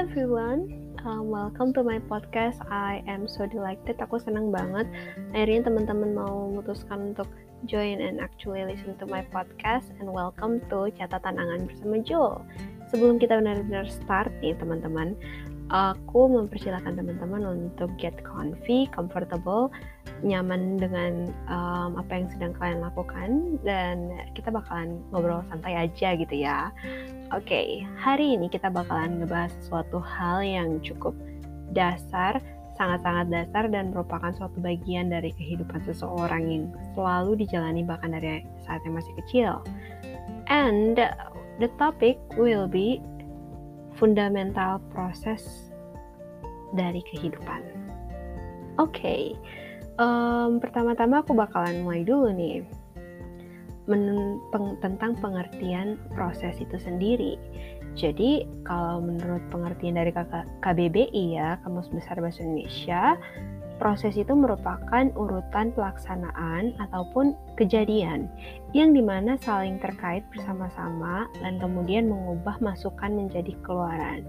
everyone, um, welcome to my podcast. I am so delighted. Aku senang banget. Akhirnya teman-teman mau memutuskan untuk join and actually listen to my podcast. And welcome to catatan angan bersama Jul. Sebelum kita benar-benar start nih teman-teman, aku mempersilahkan teman-teman untuk get comfy, comfortable, nyaman dengan um, apa yang sedang kalian lakukan dan kita bakalan ngobrol santai aja gitu ya. Okay, hari ini kita bakalan ngebahas suatu hal yang cukup dasar, sangat-sangat dasar dan merupakan suatu bagian dari kehidupan seseorang yang selalu dijalani bahkan dari saat yang masih kecil. And the topic will be fundamental proses dari kehidupan. Oke, okay. um, pertama-tama aku bakalan mulai dulu nih peng tentang pengertian proses itu sendiri. Jadi kalau menurut pengertian dari KBBI ya, Kamus Besar Bahasa Indonesia, proses itu merupakan urutan pelaksanaan ataupun kejadian yang di mana saling terkait bersama-sama dan kemudian mengubah masukan menjadi keluaran.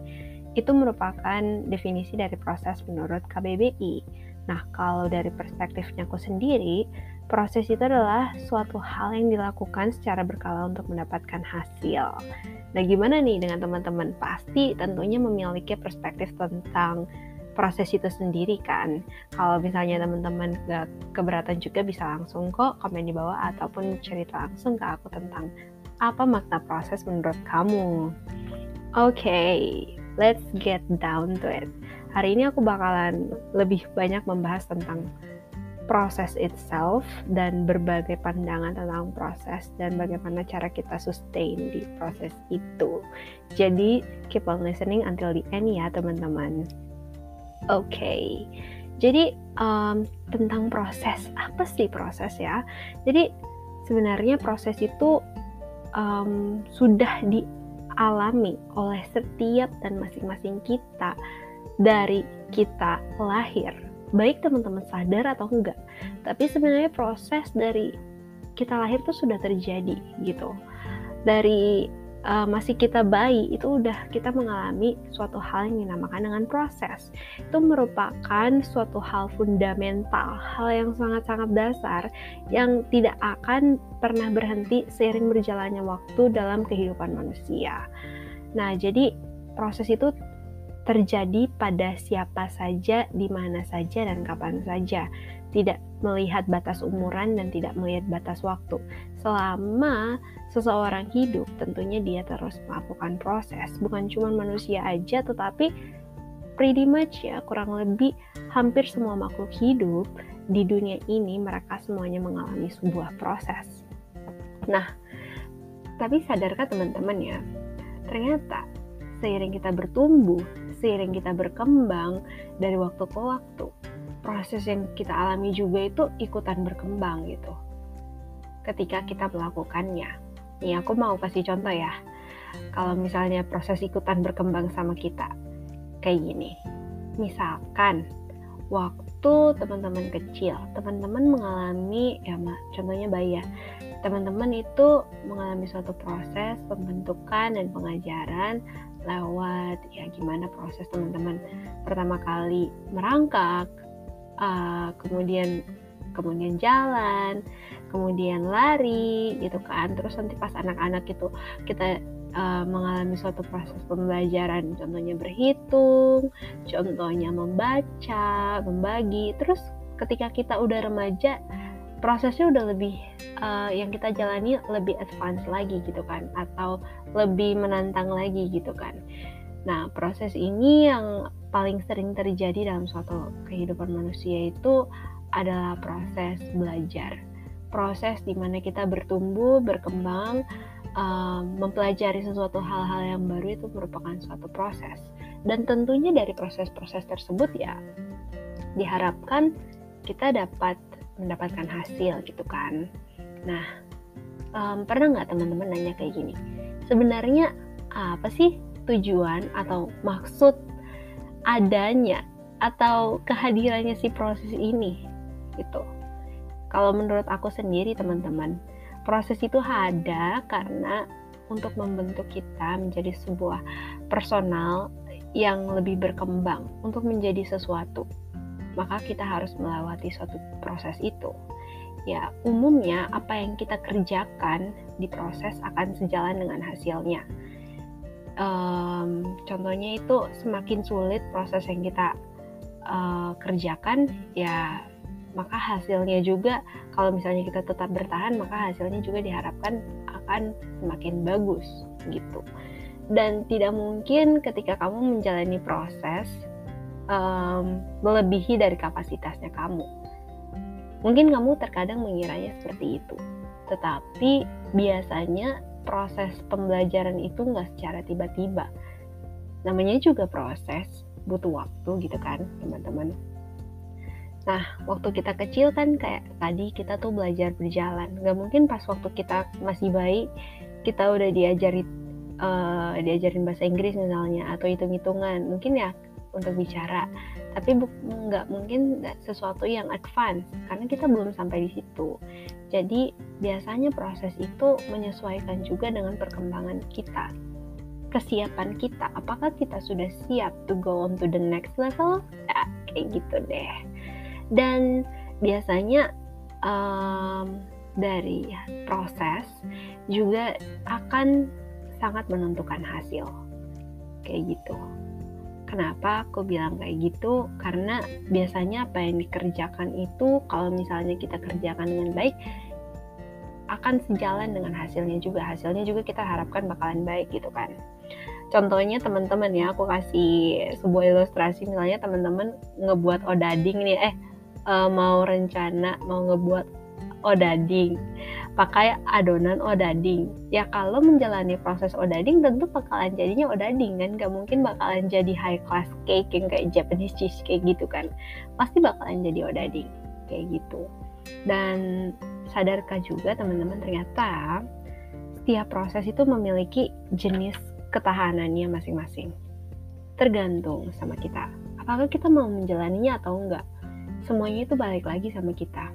Itu merupakan definisi dari proses menurut KBBI. Nah, kalau dari perspektifnya aku sendiri, proses itu adalah suatu hal yang dilakukan secara berkala untuk mendapatkan hasil. Nah, gimana nih dengan teman-teman? Pasti tentunya memiliki perspektif tentang proses itu sendiri kan. Kalau misalnya teman-teman keberatan juga bisa langsung kok komen di bawah ataupun cerita langsung ke aku tentang apa makna proses menurut kamu. Oke, okay, let's get down to it. Hari ini aku bakalan lebih banyak membahas tentang proses itself dan berbagai pandangan tentang proses dan bagaimana cara kita sustain di proses itu. Jadi keep on listening until the end ya teman-teman. Oke, okay. jadi um, tentang proses apa sih proses ya? Jadi sebenarnya proses itu um, sudah dialami oleh setiap dan masing-masing kita dari kita lahir baik teman-teman sadar atau enggak. Tapi sebenarnya proses dari kita lahir tuh sudah terjadi gitu. Dari uh, masih kita bayi itu udah kita mengalami suatu hal yang dinamakan dengan proses. Itu merupakan suatu hal fundamental hal yang sangat-sangat dasar yang tidak akan pernah berhenti seiring berjalannya waktu dalam kehidupan manusia. Nah jadi proses itu terjadi pada siapa saja, di mana saja, dan kapan saja. Tidak melihat batas umuran dan tidak melihat batas waktu. Selama seseorang hidup, tentunya dia terus melakukan proses. Bukan cuma manusia aja, tetapi pretty much ya, kurang lebih hampir semua makhluk hidup di dunia ini, mereka semuanya mengalami sebuah proses. Nah, tapi sadarkah teman-teman ya, ternyata seiring kita bertumbuh, seiring kita berkembang dari waktu ke waktu, proses yang kita alami juga itu ikutan berkembang gitu. Ketika kita melakukannya. Nih aku mau kasih contoh ya. Kalau misalnya proses ikutan berkembang sama kita. Kayak gini. Misalkan waktu teman-teman kecil, teman-teman mengalami ya contohnya bayi ya. Teman-teman itu mengalami suatu proses pembentukan dan pengajaran lewat ya gimana proses teman-teman pertama kali merangkak uh, kemudian kemudian jalan kemudian lari gitu kan. Terus nanti pas anak-anak itu kita uh, mengalami suatu proses pembelajaran contohnya berhitung contohnya membaca membagi. Terus ketika kita udah remaja prosesnya udah lebih uh, yang kita jalani lebih advance lagi gitu kan atau lebih menantang lagi gitu kan. Nah proses ini yang paling sering terjadi dalam suatu kehidupan manusia itu adalah proses belajar. Proses di mana kita bertumbuh berkembang um, mempelajari sesuatu hal-hal yang baru itu merupakan suatu proses. Dan tentunya dari proses-proses tersebut ya diharapkan kita dapat mendapatkan hasil gitu kan. Nah, um, pernah nggak teman-teman nanya kayak gini? Sebenarnya apa sih tujuan atau maksud adanya atau kehadirannya si proses ini gitu. Kalau menurut aku sendiri teman-teman, proses itu ada karena untuk membentuk kita menjadi sebuah personal yang lebih berkembang untuk menjadi sesuatu, maka kita harus melewati suatu proses itu. Ya, umumnya apa yang kita kerjakan di proses akan sejalan dengan hasilnya. Um, contohnya itu semakin sulit proses yang kita uh, kerjakan, ya maka hasilnya juga kalau misalnya kita tetap bertahan maka hasilnya juga diharapkan akan semakin bagus gitu dan tidak mungkin ketika kamu menjalani proses um, melebihi dari kapasitasnya kamu mungkin kamu terkadang mengiranya seperti itu tetapi biasanya proses pembelajaran itu nggak secara tiba-tiba namanya juga proses butuh waktu gitu kan teman-teman Nah, waktu kita kecil kan kayak tadi kita tuh belajar berjalan. Gak mungkin pas waktu kita masih bayi kita udah diajarin uh, diajarin bahasa Inggris misalnya atau hitung-hitungan. Mungkin ya untuk bicara, tapi nggak mungkin sesuatu yang advance karena kita belum sampai di situ. Jadi biasanya proses itu menyesuaikan juga dengan perkembangan kita kesiapan kita. Apakah kita sudah siap to go on to the next level? Ya kayak gitu deh. Dan biasanya um, dari proses juga akan sangat menentukan hasil. Kayak gitu kenapa aku bilang kayak gitu? Karena biasanya apa yang dikerjakan itu kalau misalnya kita kerjakan dengan baik akan sejalan dengan hasilnya juga. Hasilnya juga kita harapkan bakalan baik gitu kan. Contohnya teman-teman ya aku kasih sebuah ilustrasi. Misalnya teman-teman ngebuat odading nih eh uh, mau rencana mau ngebuat odading pakai adonan odading. Ya kalau menjalani proses odading tentu bakalan jadinya odading kan? Gak mungkin bakalan jadi high class cake yang kayak Japanese cheesecake gitu kan? Pasti bakalan jadi odading kayak gitu. Dan sadarkah juga teman-teman ternyata setiap proses itu memiliki jenis ketahanannya masing-masing. Tergantung sama kita. Apakah kita mau menjalaninya atau enggak semuanya itu balik lagi sama kita.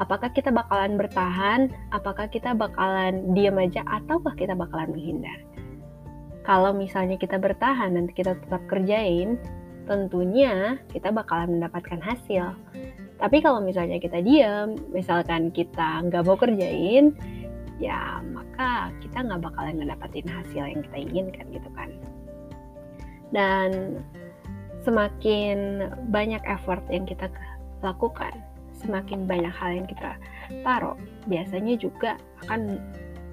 Apakah kita bakalan bertahan, apakah kita bakalan diam aja, ataukah kita bakalan menghindar? Kalau misalnya kita bertahan dan kita tetap kerjain, tentunya kita bakalan mendapatkan hasil. Tapi kalau misalnya kita diam, misalkan kita nggak mau kerjain, ya maka kita nggak bakalan ngedapatin hasil yang kita inginkan gitu kan. Dan semakin banyak effort yang kita lakukan, semakin banyak hal yang kita taruh, biasanya juga akan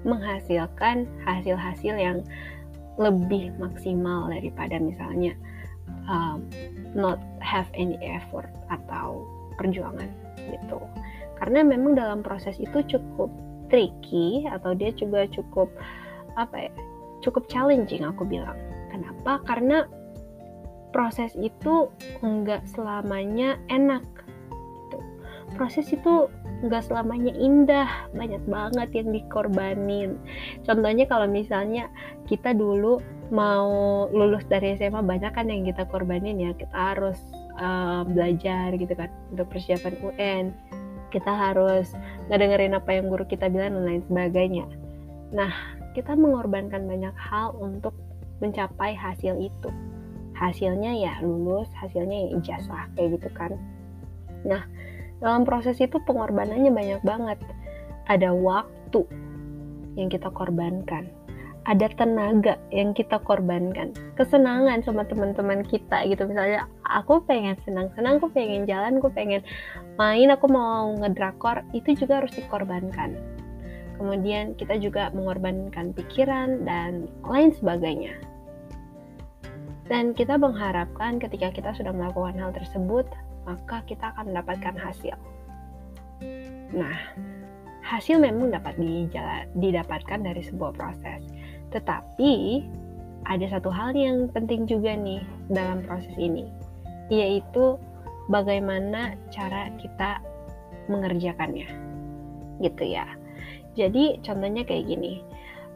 menghasilkan hasil-hasil yang lebih maksimal daripada misalnya um, not have any effort atau perjuangan gitu. Karena memang dalam proses itu cukup tricky atau dia juga cukup apa ya, cukup challenging aku bilang. Kenapa? Karena proses itu enggak selamanya enak. Proses itu enggak selamanya indah banyak banget yang dikorbanin. Contohnya kalau misalnya kita dulu mau lulus dari SMA banyak kan yang kita korbanin ya. Kita harus uh, belajar gitu kan untuk persiapan UN kita harus ngedengerin apa yang guru kita bilang dan lain sebagainya. Nah kita mengorbankan banyak hal untuk mencapai hasil itu. Hasilnya ya lulus hasilnya ya ijazah kayak gitu kan. Nah dalam proses itu pengorbanannya banyak banget. Ada waktu yang kita korbankan. Ada tenaga yang kita korbankan. Kesenangan sama teman-teman kita gitu. Misalnya aku pengen senang-senang aku pengen jalan aku pengen main aku mau ngedrakor itu juga harus dikorbankan. Kemudian kita juga mengorbankan pikiran dan lain sebagainya. Dan kita mengharapkan ketika kita sudah melakukan hal tersebut, maka kita akan mendapatkan hasil. Nah, hasil memang dapat didapatkan dari sebuah proses. Tetapi ada satu hal yang penting juga nih dalam proses ini, yaitu bagaimana cara kita mengerjakannya. Gitu ya. Jadi contohnya kayak gini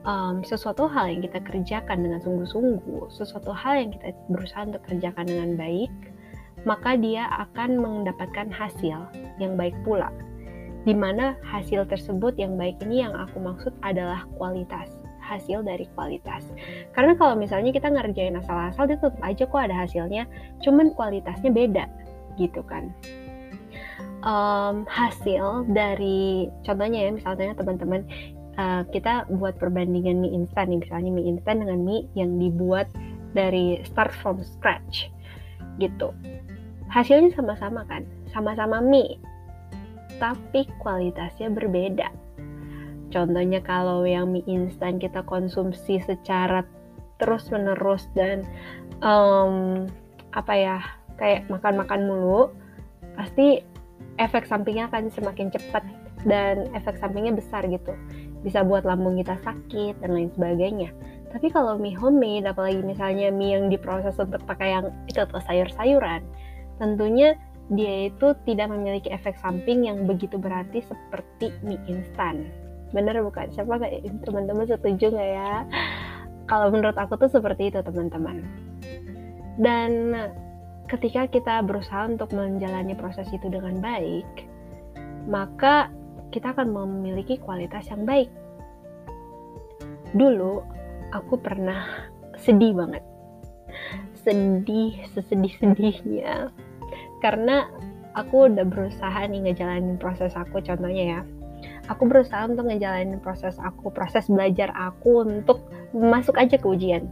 um, sesuatu hal yang kita kerjakan dengan sungguh-sungguh, sesuatu hal yang kita berusaha untuk kerjakan dengan baik, maka dia akan mendapatkan hasil yang baik pula. Di mana hasil tersebut yang baik ini yang aku maksud adalah kualitas. hasil dari kualitas. Karena kalau misalnya kita ngerjain asal-asal, dia tetap aja kok ada hasilnya, cuman kualitasnya beda gitu kan. Um, hasil dari contohnya ya misalnya teman-teman uh, kita buat perbandingan mie instan nih misalnya mie instan dengan mie yang dibuat dari start from scratch gitu hasilnya sama-sama kan? Sama-sama mie tapi kualitasnya berbeda. Contohnya kalau yang mie instan kita konsumsi secara terus menerus dan um, apa ya kayak makan-makan mulu pasti efek sampingnya akan semakin cepat dan efek sampingnya besar gitu. Bisa buat lambung kita sakit dan lain sebagainya. Tapi kalau mie homemade apalagi misalnya mie yang diproses untuk pakai yang itu atau sayur-sayuran tentunya dia itu tidak memiliki efek samping yang begitu berarti seperti mie instan. Bener bukan? Siapa nggak teman-teman setuju nggak ya? Kalau menurut aku tuh seperti itu teman-teman. Dan ketika kita berusaha untuk menjalani proses itu dengan baik, maka kita akan memiliki kualitas yang baik. Dulu aku pernah sedih banget. Sedih sesedih-sedihnya karena aku udah berusaha nih ngejalanin proses aku contohnya ya. Aku berusaha untuk ngejalanin proses aku proses belajar aku untuk masuk aja ke ujian.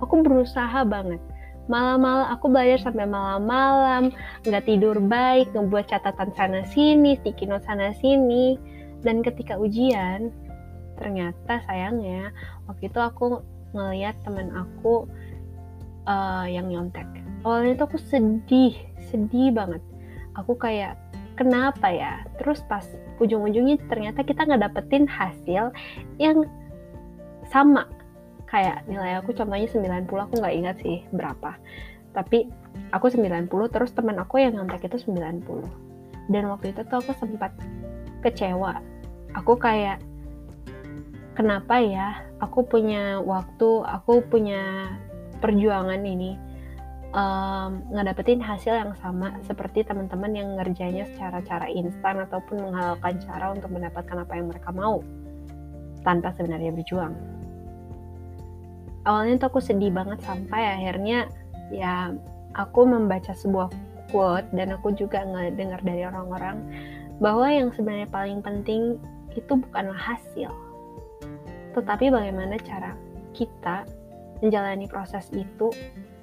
Aku berusaha banget. Malam-malam aku belajar sampai malam-malam nggak tidur baik ngebuat catatan sana sini sticky note sana sini. Dan ketika ujian ternyata sayangnya waktu itu aku ngeliat temen aku uh, yang nyontek. Awalnya itu aku sedih sedih banget. Aku kayak kenapa ya? Terus pas ujung-ujungnya ternyata kita nggak dapetin hasil yang sama. Kayak nilai aku contohnya 90 aku nggak ingat sih berapa. Tapi aku 90 terus teman aku yang nyontek itu 90 dan waktu itu tuh aku sempat kecewa. Aku kayak kenapa ya? Aku punya waktu aku punya perjuangan ini um, ngedapetin hasil yang sama seperti teman-teman yang ngerjainnya secara cara instan ataupun menghalalkan cara untuk mendapatkan apa yang mereka mau tanpa sebenarnya berjuang. Awalnya tuh aku sedih banget sampai akhirnya ya aku membaca sebuah quote dan aku juga ngedengar dari orang-orang bahwa yang sebenarnya paling penting itu bukanlah hasil, tetapi bagaimana cara kita menjalani proses itu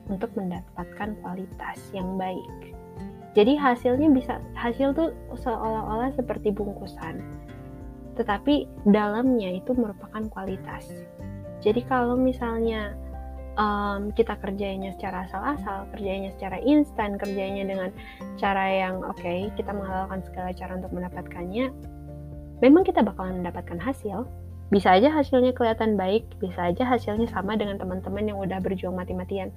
untuk mendapatkan kualitas yang baik. Jadi hasilnya bisa hasil tuh seolah-olah seperti bungkusan. Tetapi dalamnya itu merupakan kualitas. Jadi kalau misalnya um, kita kerjanya secara asal-asal, kerjanya secara instan, kerjanya dengan cara yang oke, okay, kita menghalalkan segala cara untuk mendapatkannya, memang kita bakalan mendapatkan hasil. Bisa aja hasilnya kelihatan baik, bisa aja hasilnya sama dengan teman-teman yang udah berjuang mati-matian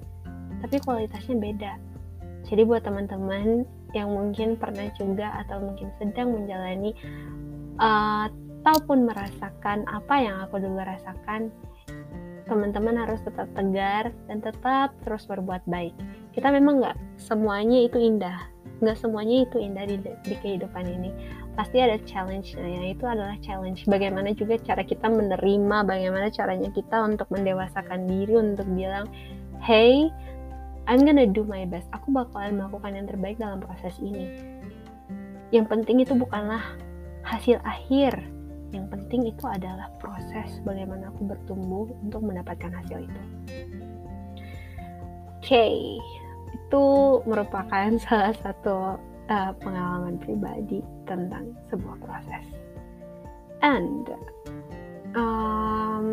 tapi kualitasnya beda. Jadi buat teman-teman yang mungkin pernah juga atau mungkin sedang menjalani uh, ataupun merasakan apa yang aku dulu rasakan, teman-teman harus tetap tegar dan tetap terus berbuat baik. Kita memang nggak semuanya itu indah, nggak semuanya itu indah di, di kehidupan ini. Pasti ada challenge-nya, ya. itu adalah challenge. Bagaimana juga cara kita menerima, bagaimana caranya kita untuk mendewasakan diri untuk bilang, hey, I'm gonna do my best. Aku bakalan melakukan yang terbaik dalam proses ini. Yang penting itu bukanlah hasil akhir. Yang penting itu adalah proses bagaimana aku bertumbuh untuk mendapatkan hasil itu. Oke, okay. itu merupakan salah satu uh, pengalaman pribadi tentang sebuah proses. And um,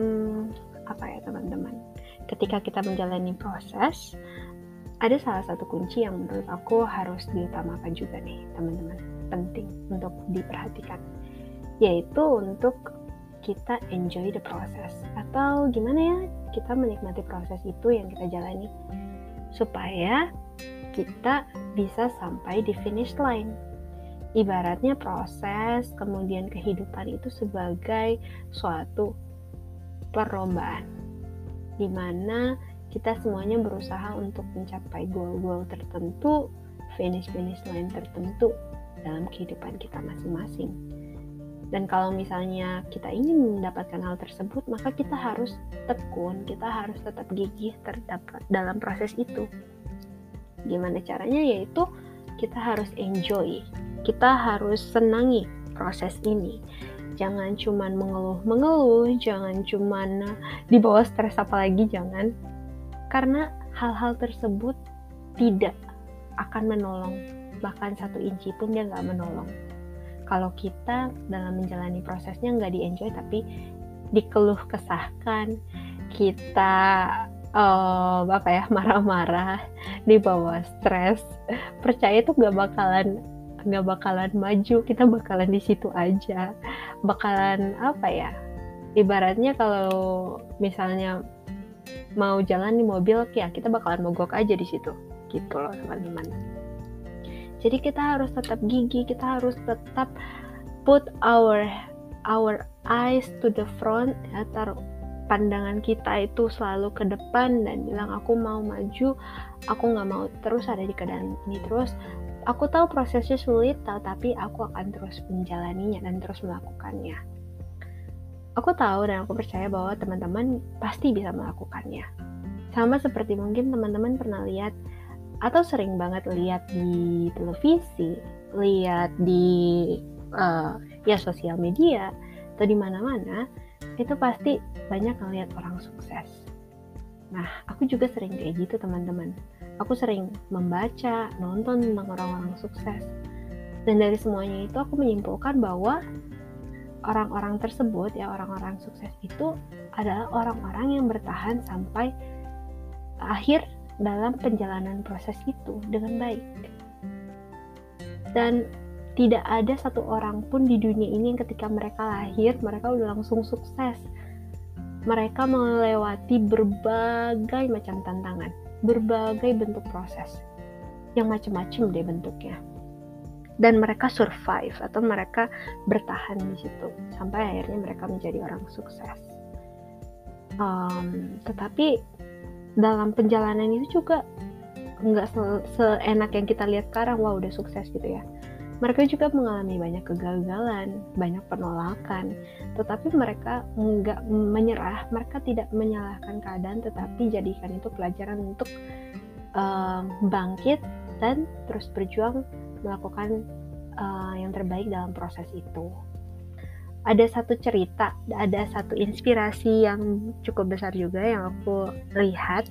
apa ya teman-teman? Ketika kita menjalani proses, ada salah satu kunci yang menurut aku harus diutamakan juga nih teman-teman. Penting untuk diperhatikan. Yaitu untuk kita enjoy the process. Atau gimana ya kita menikmati proses itu yang kita jalani. Supaya kita bisa sampai di finish line. Ibaratnya proses kemudian kehidupan itu sebagai suatu perlombaan. Di mana kita semuanya berusaha untuk mencapai goal-goal tertentu, finish-finish line tertentu dalam kehidupan kita masing-masing. dan kalau misalnya kita ingin mendapatkan hal tersebut maka kita harus tekun kita harus tetap gigih terdapat dalam proses itu. Gimana caranya? Yaitu kita harus enjoy kita harus senangi proses ini. Jangan cuman mengeluh-mengeluh jangan cuman di bawah stres apalagi jangan karena hal-hal tersebut tidak akan menolong. Bahkan satu inci pun dia nggak menolong. Kalau kita dalam menjalani prosesnya nggak di enjoy tapi dikeluh kesahkan kita uh, apa ya marah-marah di bawah stres percaya itu nggak bakalan nggak bakalan maju. Kita bakalan di situ aja. Bakalan apa ya ibaratnya kalau misalnya mau jalan di mobil ya kita bakalan mogok aja di situ. Gitu loh teman-teman jadi kita harus tetap gigi kita harus tetap put our our eyes to the front ya taruh pandangan kita itu selalu ke depan dan bilang aku mau maju aku nggak mau terus ada di keadaan ini terus. Aku tahu prosesnya sulit tapi aku akan terus menjalaninya dan terus melakukannya aku tahu dan aku percaya bahwa teman-teman pasti bisa melakukannya sama seperti mungkin teman-teman pernah lihat atau sering banget lihat di televisi, lihat di uh, ya sosial media atau di mana-mana, itu pasti banyak ngeliat orang sukses. Nah, aku juga sering kayak gitu teman-teman. Aku sering membaca, nonton tentang orang-orang sukses. Dan dari semuanya itu aku menyimpulkan bahwa orang-orang tersebut ya orang-orang sukses itu adalah orang-orang yang bertahan sampai akhir dalam perjalanan proses itu dengan baik. Dan tidak ada satu orang pun di dunia ini yang ketika mereka lahir, mereka udah langsung sukses. Mereka melewati berbagai macam tantangan, berbagai bentuk proses, yang macam-macam deh bentuknya. Dan mereka survive atau mereka bertahan di situ sampai akhirnya mereka menjadi orang sukses. Um, tetapi dalam perjalanan itu juga nggak se seenak yang kita lihat sekarang wah udah sukses gitu ya mereka juga mengalami banyak kegagalan, banyak penolakan, tetapi mereka nggak menyerah, mereka tidak menyalahkan keadaan, tetapi jadikan itu pelajaran untuk uh, bangkit dan terus berjuang melakukan uh, yang terbaik dalam proses itu ada satu cerita, ada satu inspirasi yang cukup besar juga yang aku lihat.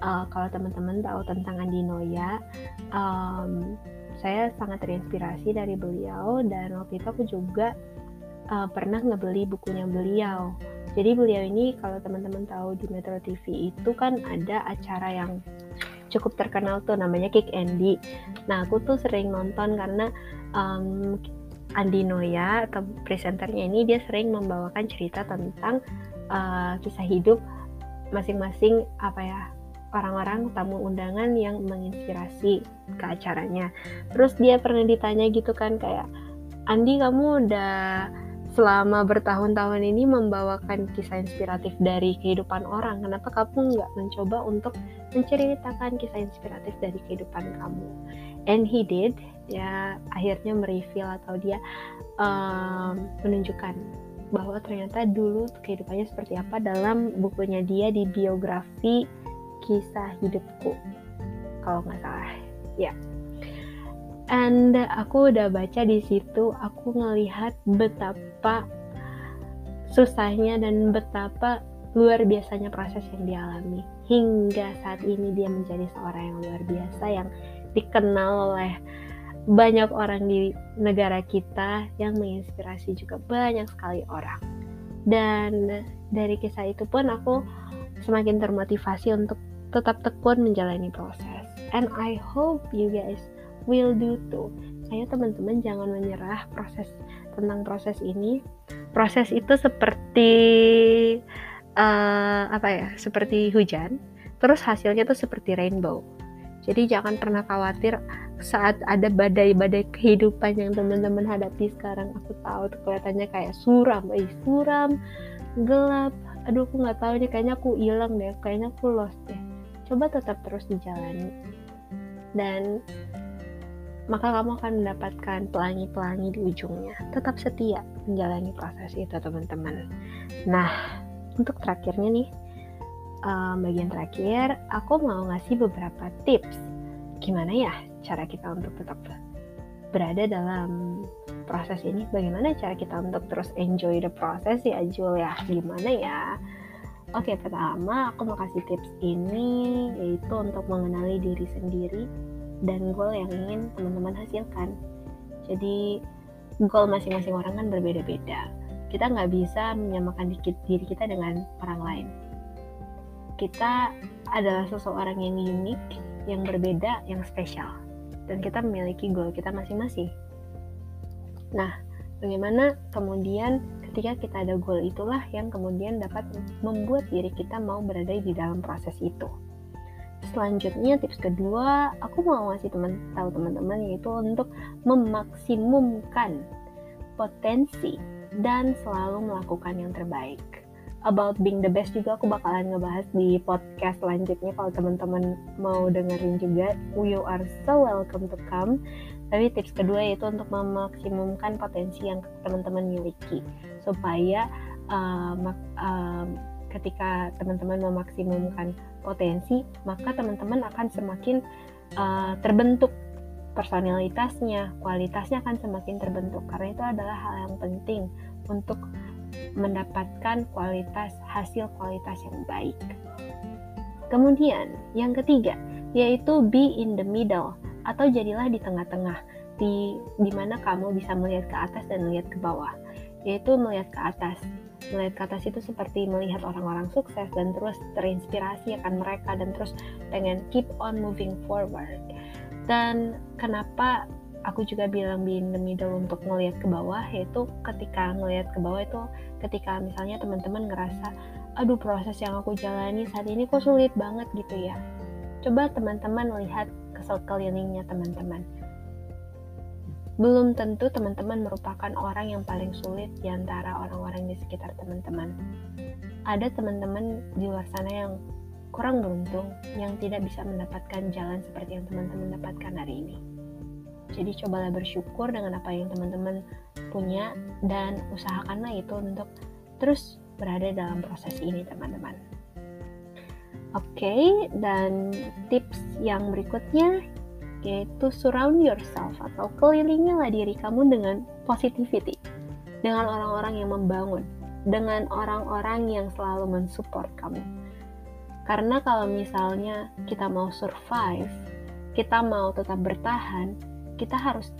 Uh, kalau teman-teman tahu tentang Andi Noya, um, saya sangat terinspirasi dari beliau dan waktu itu aku juga uh, pernah ngebeli bukunya beliau. Jadi beliau ini kalau teman-teman tahu di Metro TV itu kan ada acara yang cukup terkenal tuh namanya Kick Andy. Nah aku tuh sering nonton karena um, Andi Noya atau presenternya ini dia sering membawakan cerita tentang uh, kisah hidup masing-masing apa ya orang-orang tamu undangan yang menginspirasi ke acaranya. Terus dia pernah ditanya gitu kan kayak Andi kamu udah selama bertahun-tahun ini membawakan kisah inspiratif dari kehidupan orang. Kenapa kamu nggak mencoba untuk menceritakan kisah inspiratif dari kehidupan kamu? And he did ya akhirnya mereveal atau dia um, menunjukkan bahwa ternyata dulu kehidupannya seperti apa dalam bukunya dia di biografi kisah hidupku kalau nggak salah ya and aku udah baca di situ aku ngelihat betapa susahnya dan betapa luar biasanya proses yang dialami hingga saat ini dia menjadi seorang yang luar biasa yang dikenal oleh banyak orang di negara kita yang menginspirasi juga banyak sekali orang. Dan dari kisah itu pun aku semakin termotivasi untuk tetap tekun menjalani proses. And I hope you guys will do too. Ayo teman-teman jangan menyerah proses tentang proses ini. Proses itu seperti uh, apa ya? Seperti hujan. Terus hasilnya tuh seperti rainbow. Jadi jangan pernah khawatir saat ada badai-badai kehidupan yang teman-teman hadapi sekarang aku tahu tuh kelihatannya kayak suram eh suram gelap aduh aku nggak tahu nih kayaknya aku hilang deh kayaknya aku lost deh coba tetap terus dijalani dan maka kamu akan mendapatkan pelangi-pelangi di ujungnya. Tetap setia menjalani proses itu, teman-teman. Nah, untuk terakhirnya nih, um, bagian terakhir, aku mau ngasih beberapa tips. Gimana ya cara kita untuk tetap berada dalam proses ini? Bagaimana cara kita untuk terus enjoy the process ya, Jul ya? Gimana ya? Oke, pertama aku mau kasih tips ini yaitu untuk mengenali diri sendiri dan goal yang ingin teman-teman hasilkan. Jadi goal masing-masing orang kan berbeda-beda. Kita nggak bisa menyamakan diri kita dengan orang lain. Kita adalah seseorang yang unik, yang berbeda, yang spesial. Dan kita memiliki goal kita masing-masing. Nah, bagaimana kemudian ketika kita ada goal itulah yang kemudian dapat membuat diri kita mau berada di dalam proses itu selanjutnya tips kedua aku mau ngasih teman tahu teman-teman yaitu untuk memaksimumkan potensi dan selalu melakukan yang terbaik. About being the best juga aku bakalan ngebahas di podcast selanjutnya kalau teman-teman mau dengerin juga. You are so welcome to come. Tapi tips kedua yaitu untuk memaksimumkan potensi yang teman-teman miliki. Supaya uh, uh, ketika teman-teman memaksimumkan potensi, maka teman-teman akan semakin uh, terbentuk personalitasnya, kualitasnya akan semakin terbentuk karena itu adalah hal yang penting untuk mendapatkan kualitas hasil kualitas yang baik. Kemudian, yang ketiga yaitu be in the middle atau jadilah di tengah-tengah di di mana kamu bisa melihat ke atas dan melihat ke bawah, yaitu melihat ke atas melihat ke atas itu seperti melihat orang-orang sukses dan terus terinspirasi akan mereka dan terus pengen keep on moving forward. Dan kenapa aku juga bilang be in the middle untuk melihat ke bawah yaitu ketika melihat ke bawah itu ketika misalnya teman-teman ngerasa aduh proses yang aku jalani saat ini kok sulit banget gitu ya. Coba teman-teman melihat ke sekelilingnya teman-teman belum tentu teman-teman merupakan orang yang paling sulit di antara orang-orang di sekitar teman-teman. Ada teman-teman di luar sana yang kurang beruntung, yang tidak bisa mendapatkan jalan seperti yang teman-teman dapatkan hari ini. Jadi cobalah bersyukur dengan apa yang teman-teman punya dan usahakanlah itu untuk terus berada dalam proses ini teman-teman. Oke, okay, dan tips yang berikutnya yaitu surround yourself atau kelilingilah diri kamu dengan positivity, dengan orang-orang yang membangun, dengan orang-orang yang selalu mensupport kamu. Karena kalau misalnya kita mau survive, kita mau tetap bertahan, kita harus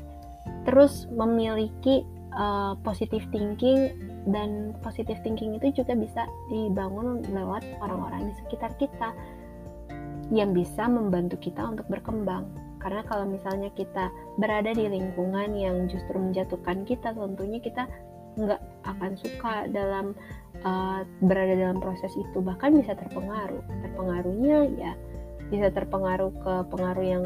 terus memiliki uh, positive thinking dan positive thinking itu juga bisa dibangun lewat orang-orang di sekitar kita yang bisa membantu kita untuk berkembang karena kalau misalnya kita berada di lingkungan yang justru menjatuhkan kita, tentunya kita nggak akan suka dalam uh, berada dalam proses itu, bahkan bisa terpengaruh. Terpengaruhnya ya bisa terpengaruh ke pengaruh yang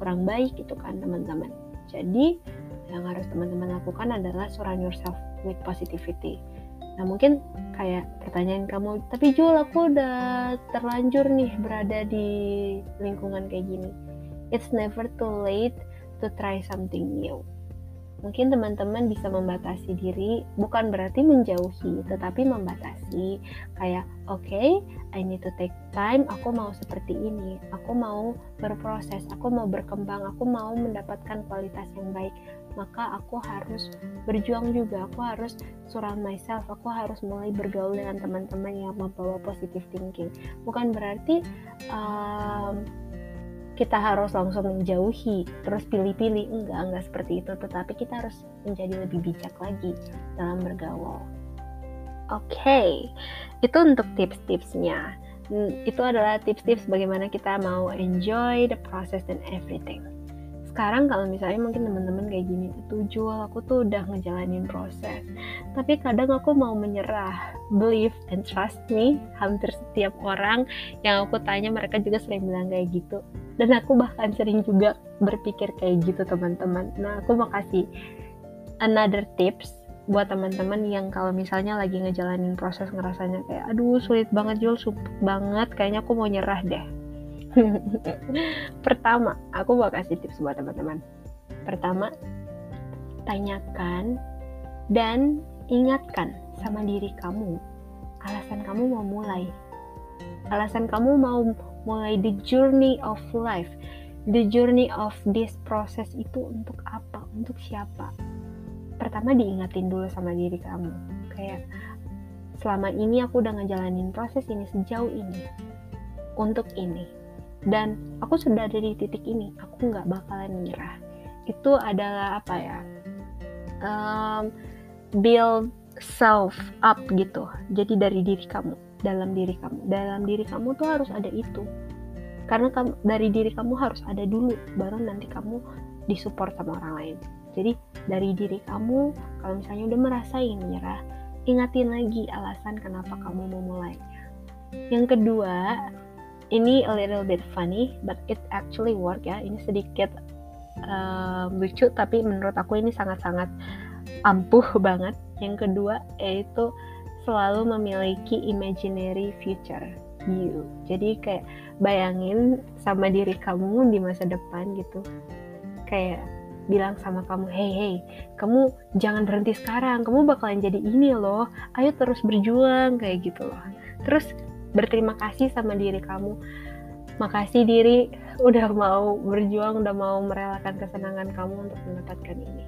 kurang baik itu kan teman-teman. Jadi yang harus teman-teman lakukan adalah surround yourself with positivity. Nah mungkin kayak pertanyaan kamu, tapi Jul aku udah terlanjur nih berada di lingkungan kayak gini it's never too late to try something new. Mungkin teman-teman bisa membatasi diri, bukan berarti menjauhi, tetapi membatasi. Kayak, oke, okay, I need to take time, aku mau seperti ini, aku mau berproses, aku mau berkembang, aku mau mendapatkan kualitas yang baik. Maka aku harus berjuang juga, aku harus surround myself, aku harus mulai bergaul dengan teman-teman yang membawa positive thinking. Bukan berarti um, kita harus langsung menjauhi terus pilih-pilih. Enggak enggak seperti itu. Tetapi kita harus menjadi lebih bijak lagi dalam bergaul. Oke okay. itu untuk tips-tipsnya. Itu adalah tips-tips bagaimana kita mau enjoy the process and everything sekarang kalau misalnya mungkin teman-teman kayak gini tuh jual aku tuh udah ngejalanin proses. Tapi kadang aku mau menyerah believe and trust me hampir setiap orang yang aku tanya mereka juga sering bilang kayak gitu. Dan aku bahkan sering juga berpikir kayak gitu teman-teman. Nah aku mau kasih another tips buat teman-teman yang kalau misalnya lagi ngejalanin proses ngerasanya kayak aduh sulit banget jual sulit banget kayaknya aku mau nyerah deh Pertama, aku mau kasih tips buat teman-teman. Pertama, tanyakan dan ingatkan sama diri kamu alasan kamu mau mulai. Alasan kamu mau mulai the journey of life, the journey of this process itu untuk apa? Untuk siapa? Pertama diingatin dulu sama diri kamu. Kayak selama ini aku udah ngejalanin proses ini sejauh ini untuk ini dan aku sudah ada di titik ini aku nggak bakalan menyerah. Itu adalah apa ya? Um, build self up gitu. Jadi dari diri kamu dalam diri kamu. Dalam diri kamu tuh harus ada itu. Karena kamu, dari diri kamu harus ada dulu baru nanti kamu disupport sama orang lain. Jadi dari diri kamu kalau misalnya udah merasa ingin menyerah ingatin lagi alasan kenapa kamu mau mulai. Yang kedua, ini a little bit funny, but it actually work ya. Ini sedikit uh, lucu, tapi menurut aku ini sangat-sangat ampuh banget. Yang kedua, yaitu selalu memiliki imaginary future you. Jadi kayak bayangin sama diri kamu di masa depan gitu. Kayak bilang sama kamu, hey hey, kamu jangan berhenti sekarang, kamu bakalan jadi ini loh, ayo terus berjuang kayak gitu loh. Terus berterima kasih sama diri kamu, makasih diri udah mau berjuang, udah mau merelakan kesenangan kamu untuk mendapatkan ini.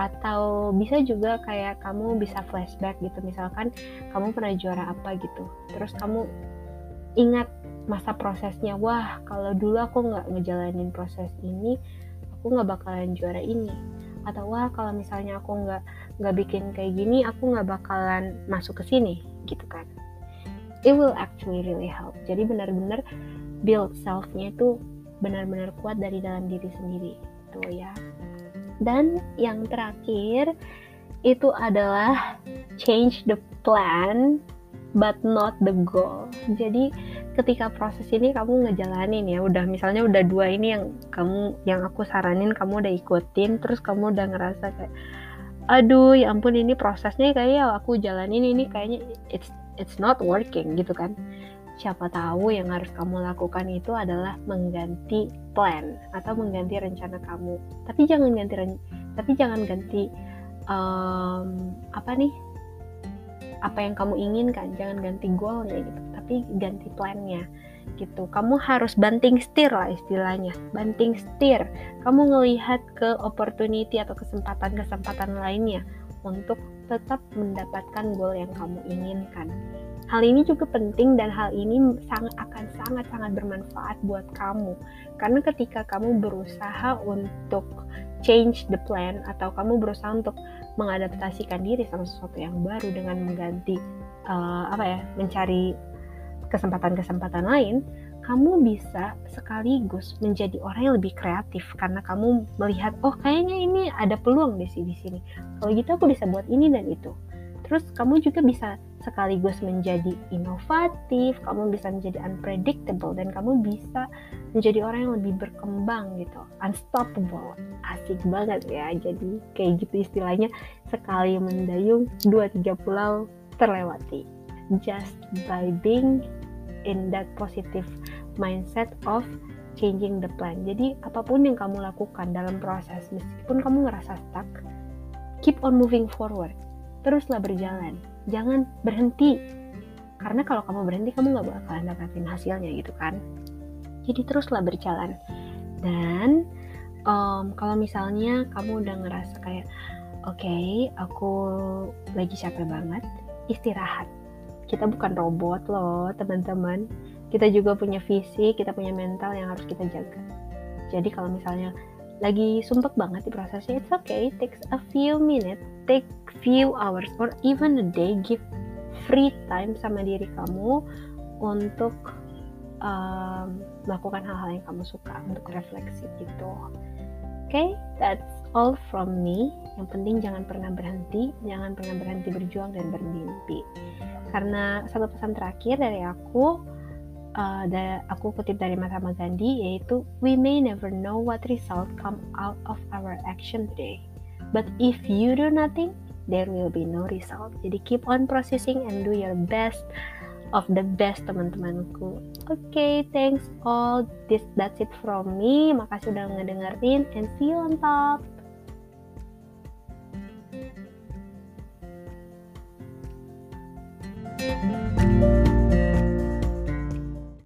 Atau bisa juga kayak kamu bisa flashback gitu, misalkan kamu pernah juara apa gitu, terus kamu ingat masa prosesnya, wah kalau dulu aku nggak ngejalanin proses ini, aku nggak bakalan juara ini. Atau wah kalau misalnya aku nggak nggak bikin kayak gini aku nggak bakalan masuk ke sini gitu kan it will actually really help. Jadi benar-benar build selfnya itu benar-benar kuat dari dalam diri sendiri. Tuh ya. Dan yang terakhir itu adalah change the plan but not the goal. Jadi ketika proses ini kamu ngejalanin ya udah misalnya udah dua ini yang kamu yang aku saranin kamu udah ikutin terus kamu udah ngerasa kayak aduh ya ampun ini prosesnya kayak ya aku jalanin ini kayaknya it's it's not working gitu kan. Siapa tahu yang harus kamu lakukan itu adalah mengganti plan atau mengganti rencana kamu. Tapi jangan ganti tapi jangan ganti um, apa nih apa yang kamu inginkan. Jangan ganti goalnya gitu tapi ganti plannya gitu. Kamu harus banting setir lah istilahnya. Banting setir. Kamu ngelihat ke opportunity atau kesempatan-kesempatan lainnya untuk tetap mendapatkan goal yang kamu inginkan. Hal ini juga penting dan hal ini sangat akan sangat-sangat bermanfaat buat kamu. Karena ketika kamu berusaha untuk change the plan atau kamu berusaha untuk mengadaptasikan diri sama sesuatu yang baru dengan mengganti uh, apa ya mencari kesempatan-kesempatan lain kamu bisa sekaligus menjadi orang yang lebih kreatif karena kamu melihat oh kayaknya ini ada peluang di sini sini kalau gitu aku bisa buat ini dan itu terus kamu juga bisa sekaligus menjadi inovatif, kamu bisa menjadi unpredictable dan kamu bisa menjadi orang yang lebih berkembang gitu, unstoppable. Asik banget ya. Jadi kayak gitu istilahnya sekali mendayung dua tiga pulau terlewati. Just by being in that positive mindset of changing the plan. Jadi apa pun yang kamu lakukan dalam proses meskipun kamu ngerasa stuck, keep on moving forward. Teruslah berjalan. Jangan berhenti. Karena kalau kamu berhenti kamu nggak bakalan dapetin hasilnya gitu kan. Jadi teruslah berjalan. Dan um, kalau misalnya kamu udah ngerasa kayak oke okay, aku lagi capek banget istirahat kita bukan robot loh teman-teman. Kita juga punya fisik kita punya mental yang harus kita jaga. Jadi kalau misalnya lagi sumpek banget di prosesnya it's okay. It takes a few minutes take few hours or even a day. Give free time sama diri kamu untuk um, melakukan hal-hal yang kamu suka untuk refleksi gitu. Oke okay, that's all from me yang penting jangan pernah berhenti jangan pernah berhenti berjuang dan bermimpi karena satu pesan terakhir dari aku uh, da aku kutip dari Mahatma Gandhi yaitu we may never know what result come out of our action today but if you do nothing there will be no result jadi keep on processing and do your best of the best teman-temanku. Oke, okay, thanks all. This that's it from me. Makasih udah ngedengerin and see you on top.